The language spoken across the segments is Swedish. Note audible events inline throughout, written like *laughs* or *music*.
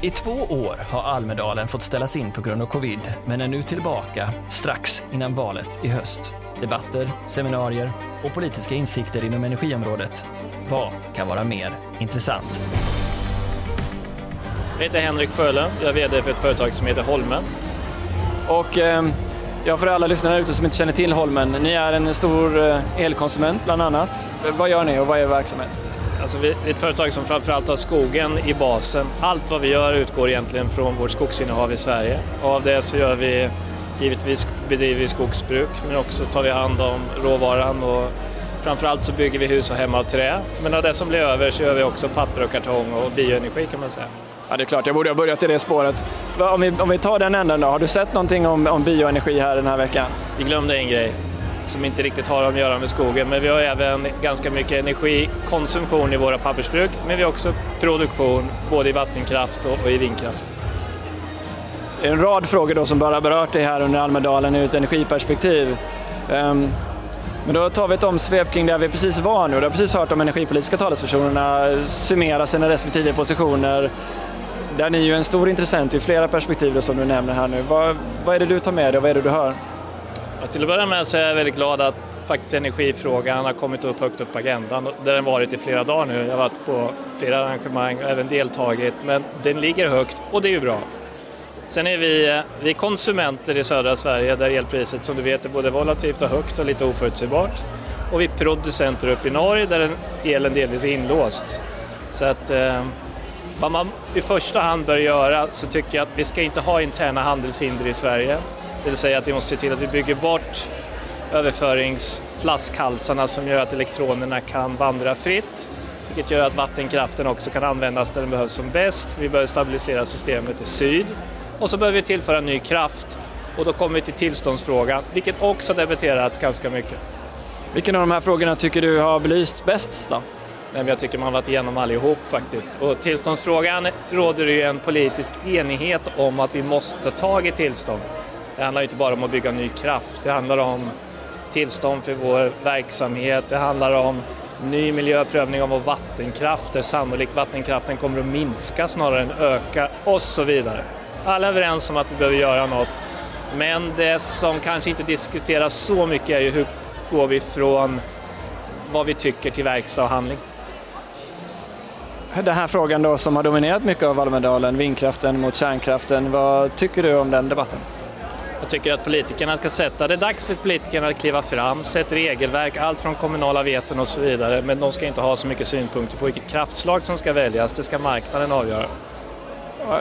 I två år har Almedalen fått ställas in på grund av covid, men är nu tillbaka strax innan valet i höst. Debatter, seminarier och politiska insikter inom energiområdet. Vad kan vara mer intressant? Jag heter Henrik Sjölund, jag är VD för ett företag som heter Holmen. Och eh, ja, för alla lyssnare ute som inte känner till Holmen, ni är en stor eh, elkonsument bland annat. Vad gör ni och vad är er verksamhet? Alltså vi är ett företag som framförallt har skogen i basen. Allt vad vi gör utgår egentligen från vårt skogsinnehav i Sverige. Och av det så gör vi, givetvis bedriver vi skogsbruk, men också tar vi hand om råvaran och framförallt så bygger vi hus och hem av trä. Men av det som blir över så gör vi också papper och kartong och bioenergi kan man säga. Ja, det är klart, jag borde ha börjat i det spåret. Om vi, om vi tar den änden då, har du sett någonting om, om bioenergi här den här veckan? Vi glömde en grej som inte riktigt har att göra med skogen, men vi har även ganska mycket energikonsumtion i våra pappersbruk, men vi har också produktion både i vattenkraft och, i vindkraft. Det är en rad frågor då som bara berört dig här under Almedalen ur ett energiperspektiv. Um, men då tar vi ett omsvep kring där vi precis var nu. Du har precis hört de energipolitiska talespersonerna summera sina respektive positioner. Där ni är ju en stor intressent i flera perspektiv som du nämner här nu. Vad, vad är det du tar med dig och vad är det du hör? Ja, till att börja med så är jag väldigt glad att faktiskt energifrågan har kommit upp högt upp på agendan. Där den varit i flera dagar nu. Jag har varit på flera arrangemang och även deltagit. Men den ligger högt och det är ju bra. Sen är vi, vi är konsumenter i södra Sverige där elpriset som du vet är både volatilt och högt och lite oförutsägbart. Och vi är producenter uppe i Norge där elen delvis är inlåst. Så att eh, vad man i första hand bör göra så tycker jag att vi ska inte ha interna handelshinder i Sverige. Det vill säga att vi måste se till att vi bygger bort överföringsflaskhalsarna som gör att elektronerna kan vandra fritt. Vilket gör att vattenkraften också kan användas där den behövs som bäst. Vi behöver stabilisera systemet i syd. Och så behöver vi tillföra ny kraft. Och då kommer vi till tillståndsfrågan, vilket också debatterats ganska mycket. Vilken av de här frågorna tycker du har belysts bäst då? Jag tycker man har varit igenom allihop faktiskt. Och tillståndsfrågan råder det ju en politisk enighet om att vi måste ta tag i tillstånd. Det handlar inte bara om att bygga ny kraft, det handlar om tillstånd för vår verksamhet, det handlar om ny miljöprövning av vår vattenkraft där sannolikt vattenkraften kommer att minska snarare än öka och så vidare. Alla är överens om att vi behöver göra något, men det som kanske inte diskuteras så mycket är ju hur går vi från vad vi tycker till verkstad och handling. Den här frågan då som har dominerat mycket av Almedalen, vindkraften mot kärnkraften, vad tycker du om den debatten? Jag tycker att politikerna ska sätta, det är dags för politikerna att kliva fram, sätta regelverk, allt från kommunala veton och så vidare, men de ska inte ha så mycket synpunkter på vilket kraftslag som ska väljas, det ska marknaden avgöra.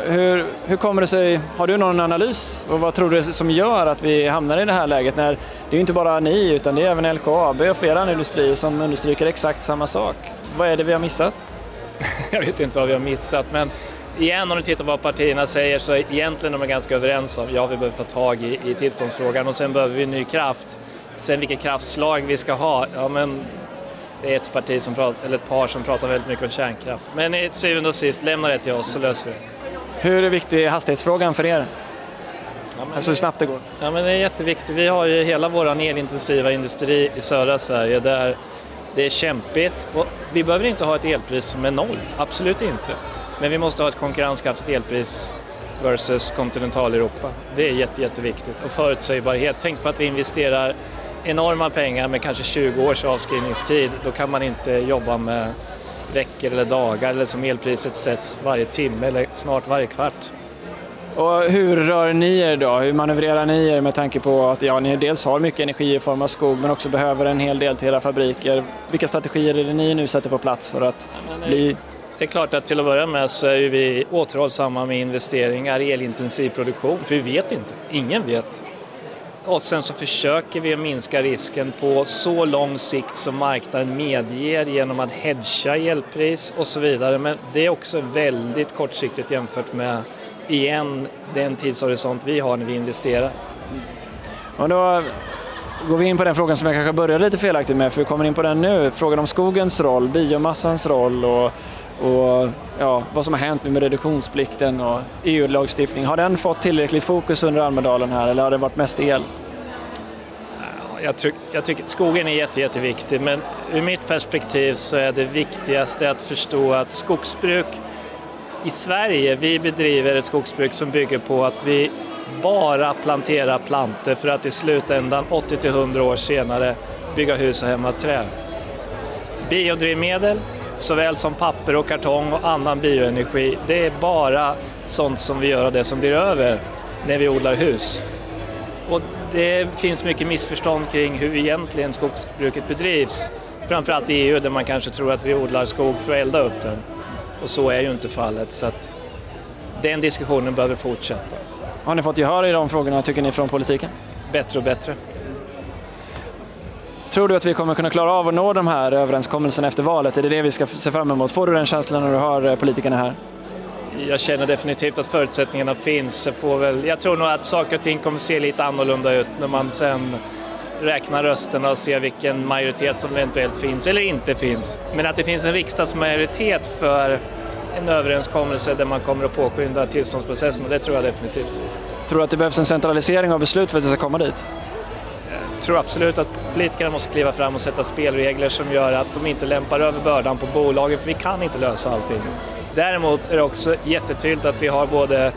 Hur, hur kommer det sig, har du någon analys och vad tror du som gör att vi hamnar i det här läget när det är inte bara ni utan det är även LKAB och flera andra industrier som understryker exakt samma sak. Vad är det vi har missat? *laughs* Jag vet inte vad vi har missat men igen om du tittar på vad partierna säger så är egentligen de är ganska överens om ja vi behöver ta tag i, i tillståndsfrågan och sen behöver vi ny kraft. Sen vilket kraftslag vi ska ha, ja men det är ett parti som pratar, eller ett par som pratar väldigt mycket om kärnkraft. Men i syvende och sist, lämna det till oss så löser vi det. Hur är viktig hastighetsfrågan för er? Ja, alltså hur snabbt det går? Ja, men det är jätteviktigt. Vi har ju hela vår elintensiva industri i södra Sverige där det är kämpigt. Och vi behöver inte ha ett elpris som är noll, absolut inte. Men vi måste ha ett konkurrenskraftigt elpris versus kontinentaleuropa. Det är jätte, jätteviktigt. Och förutsägbarhet. Tänk på att vi investerar enorma pengar med kanske 20 års avskrivningstid. Då kan man inte jobba med veckor eller dagar eller som elpriset sätts varje timme eller snart varje kvart. Och hur rör ni er då? Hur manövrerar ni er med tanke på att ja, ni dels har mycket energi i form av skog men också behöver en hel del till era fabriker. Vilka strategier är det ni nu sätter på plats för att ja, bli det är klart att till att börja med så är vi återhållsamma med investeringar i elintensiv produktion, för vi vet inte. Ingen vet. Och sen så försöker vi minska risken på så lång sikt som marknaden medger genom att hedga elpris och så vidare. Men det är också väldigt kortsiktigt jämfört med, igen, den tidshorisont vi har när vi investerar. Och då går vi in på den frågan som jag kanske började lite felaktigt med, för vi kommer in på den nu. Frågan om skogens roll, biomassans roll och och ja, vad som har hänt med reduktionsplikten och EU-lagstiftning. Har den fått tillräckligt fokus under Almedalen här eller har det varit mest el? Jag, tycker, jag tycker skogen är jätte, jätteviktig men ur mitt perspektiv så är det viktigaste att förstå att skogsbruk i Sverige, vi bedriver ett skogsbruk som bygger på att vi bara planterar planter för att i slutändan, 80-100 år senare, bygga hus och hem av trä. Biodrivmedel, såväl som papper och kartong och annan bioenergi, det är bara sånt som vi gör av det som blir över när vi odlar hus. Och det finns mycket missförstånd kring hur egentligen skogsbruket bedrivs. Framförallt i EU där man kanske tror att vi odlar skog för att elda upp den. Och så är ju inte fallet. Så att den diskussionen behöver fortsätta. Har ni fått gehör i de frågorna tycker ni från politiken? Bättre och bättre. Tror du att vi kommer kunna klara av att nå de här överenskommelserna efter valet? Är det det vi ska se fram emot? Får du den känslan när du hör eh, politikerna här? Jag känner definitivt att förutsättningarna finns. Jag, får väl, jag tror nog att saker och ting kommer se lite annorlunda ut när man sen räknar rösterna och ser vilken majoritet som eventuellt finns eller inte finns. Men att det finns en riksdagsmajoritet för en överenskommelse där man kommer att påskynda tillståndsprocessen, det tror jag definitivt. Tror du att det behövs en centralisering av beslut för att det ska komma dit? Tror absolut att politikerna måste kliva fram och sätta spelregler som gör att de inte lämpar över bördan på bolagen, för vi kan inte lösa allting. Däremot är det också jättetydligt att vi har både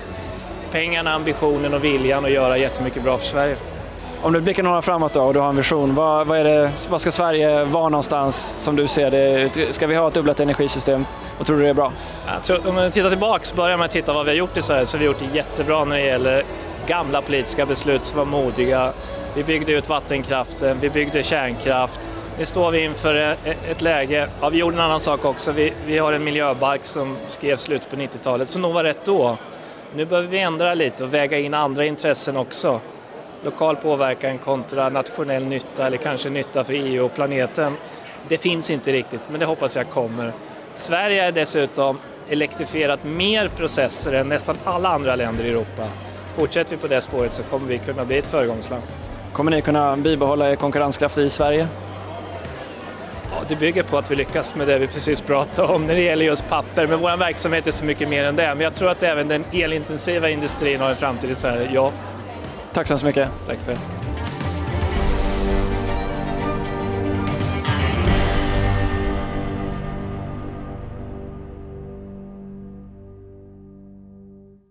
pengarna, ambitionen och viljan att göra jättemycket bra för Sverige. Om du blickar några framåt då och du har en vision, vad, vad, är det, vad ska Sverige vara någonstans som du ser det? Ska vi ha ett dubblat energisystem och tror du det är bra? Tror, om man tittar tillbaks, börjar med att titta vad vi har gjort i Sverige, så har vi gjort det jättebra när det gäller gamla politiska beslut som var modiga. Vi byggde ut vattenkraften, vi byggde kärnkraft. Nu står vi inför e- e- ett läge, ja vi gjorde en annan sak också, vi, vi har en miljöbalk som skrevs slut på 90-talet, som nog var rätt då. Nu behöver vi ändra lite och väga in andra intressen också lokal påverkan kontra nationell nytta eller kanske nytta för EU och planeten. Det finns inte riktigt, men det hoppas jag kommer. Sverige är dessutom elektrifierat mer processer än nästan alla andra länder i Europa. Fortsätter vi på det spåret så kommer vi kunna bli ett föregångsland. Kommer ni kunna bibehålla er konkurrenskraft i Sverige? Ja, det bygger på att vi lyckas med det vi precis pratade om när det gäller just papper. Men vår verksamhet är så mycket mer än det. Men jag tror att även den elintensiva industrin har en framtid i Sverige, ja. Tack så hemskt mycket. Tack själv.